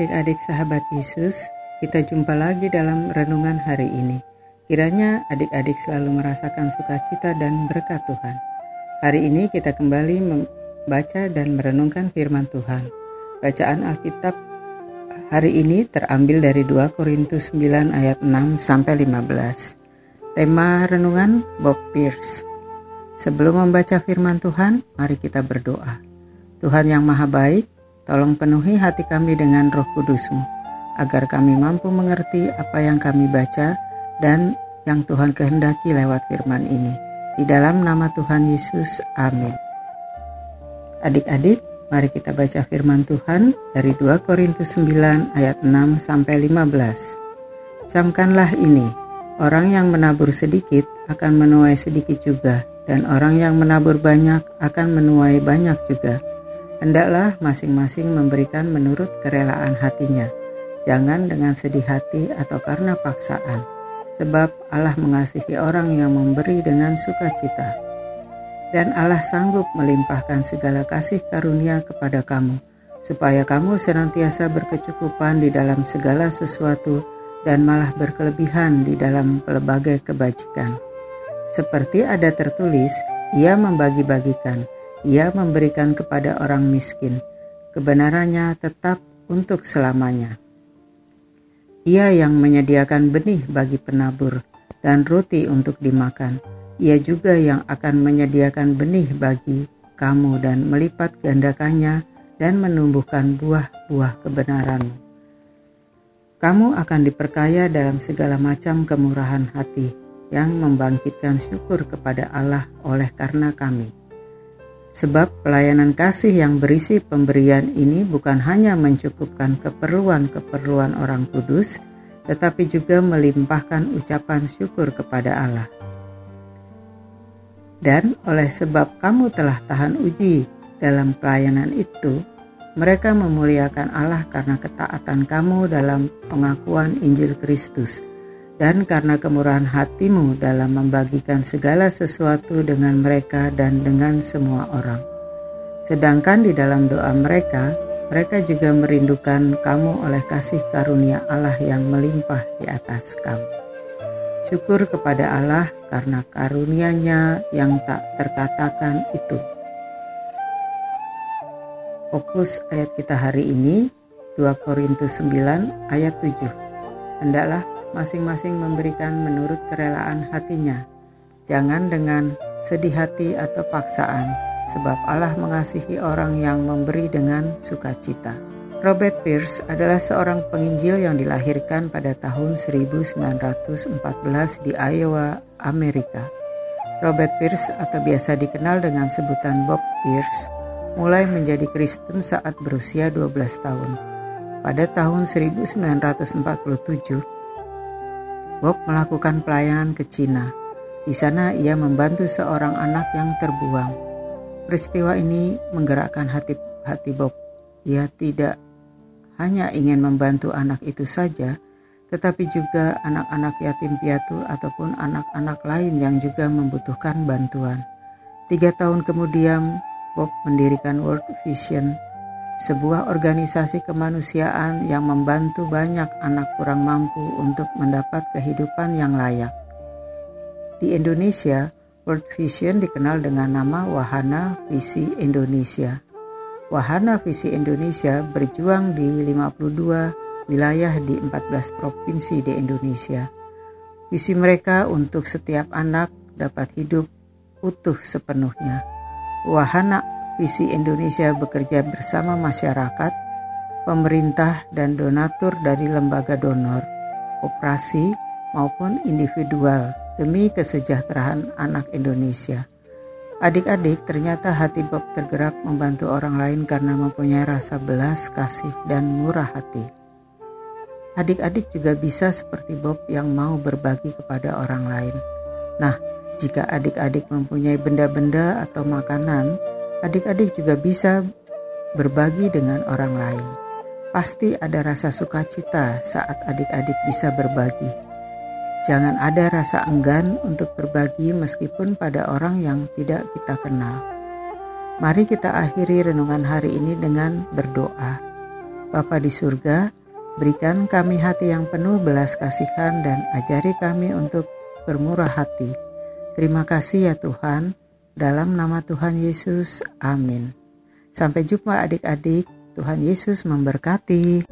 Adik-adik sahabat Yesus, kita jumpa lagi dalam renungan hari ini. Kiranya adik-adik selalu merasakan sukacita dan berkat Tuhan. Hari ini kita kembali membaca dan merenungkan firman Tuhan. Bacaan Alkitab hari ini terambil dari 2 Korintus 9 ayat 6 sampai 15. Tema renungan Bob Pierce. Sebelum membaca firman Tuhan, mari kita berdoa. Tuhan yang maha baik, Tolong penuhi hati kami dengan roh kudusmu, agar kami mampu mengerti apa yang kami baca dan yang Tuhan kehendaki lewat firman ini. Di dalam nama Tuhan Yesus, amin. Adik-adik, mari kita baca firman Tuhan dari 2 Korintus 9 ayat 6 sampai 15. Camkanlah ini, orang yang menabur sedikit akan menuai sedikit juga, dan orang yang menabur banyak akan menuai banyak juga. Hendaklah masing-masing memberikan menurut kerelaan hatinya, jangan dengan sedih hati atau karena paksaan, sebab Allah mengasihi orang yang memberi dengan sukacita. Dan Allah sanggup melimpahkan segala kasih karunia kepada kamu, supaya kamu senantiasa berkecukupan di dalam segala sesuatu dan malah berkelebihan di dalam pelbagai kebajikan. Seperti ada tertulis, ia membagi-bagikan, ia memberikan kepada orang miskin. Kebenarannya tetap untuk selamanya. Ia yang menyediakan benih bagi penabur dan roti untuk dimakan. Ia juga yang akan menyediakan benih bagi kamu dan melipat gandakannya dan menumbuhkan buah-buah kebenaranmu. Kamu akan diperkaya dalam segala macam kemurahan hati yang membangkitkan syukur kepada Allah oleh karena kami Sebab pelayanan kasih yang berisi pemberian ini bukan hanya mencukupkan keperluan-keperluan orang kudus, tetapi juga melimpahkan ucapan syukur kepada Allah. Dan oleh sebab kamu telah tahan uji dalam pelayanan itu, mereka memuliakan Allah karena ketaatan kamu dalam pengakuan Injil Kristus dan karena kemurahan hatimu dalam membagikan segala sesuatu dengan mereka dan dengan semua orang. Sedangkan di dalam doa mereka, mereka juga merindukan kamu oleh kasih karunia Allah yang melimpah di atas kamu. Syukur kepada Allah karena karunia-Nya yang tak terkatakan itu. Fokus ayat kita hari ini 2 Korintus 9 ayat 7. Hendaklah masing-masing memberikan menurut kerelaan hatinya. Jangan dengan sedih hati atau paksaan, sebab Allah mengasihi orang yang memberi dengan sukacita. Robert Pierce adalah seorang penginjil yang dilahirkan pada tahun 1914 di Iowa, Amerika. Robert Pierce atau biasa dikenal dengan sebutan Bob Pierce mulai menjadi Kristen saat berusia 12 tahun. Pada tahun 1947, Bob melakukan pelayanan ke Cina. Di sana ia membantu seorang anak yang terbuang. Peristiwa ini menggerakkan hati hati Bob. Ia tidak hanya ingin membantu anak itu saja, tetapi juga anak-anak yatim piatu ataupun anak-anak lain yang juga membutuhkan bantuan. Tiga tahun kemudian, Bob mendirikan World Vision sebuah organisasi kemanusiaan yang membantu banyak anak kurang mampu untuk mendapat kehidupan yang layak. Di Indonesia, World Vision dikenal dengan nama Wahana Visi Indonesia. Wahana Visi Indonesia berjuang di 52 wilayah di 14 provinsi di Indonesia. Visi mereka untuk setiap anak dapat hidup utuh sepenuhnya. Wahana Visi Indonesia bekerja bersama masyarakat, pemerintah, dan donatur dari lembaga donor, operasi, maupun individual demi kesejahteraan anak Indonesia. Adik-adik, ternyata hati Bob tergerak membantu orang lain karena mempunyai rasa belas, kasih, dan murah hati. Adik-adik juga bisa seperti Bob yang mau berbagi kepada orang lain. Nah, jika adik-adik mempunyai benda-benda atau makanan, adik-adik juga bisa berbagi dengan orang lain. Pasti ada rasa sukacita saat adik-adik bisa berbagi. Jangan ada rasa enggan untuk berbagi meskipun pada orang yang tidak kita kenal. Mari kita akhiri renungan hari ini dengan berdoa. Bapa di surga, berikan kami hati yang penuh belas kasihan dan ajari kami untuk bermurah hati. Terima kasih ya Tuhan, dalam nama Tuhan Yesus, amin. Sampai jumpa adik-adik, Tuhan Yesus memberkati.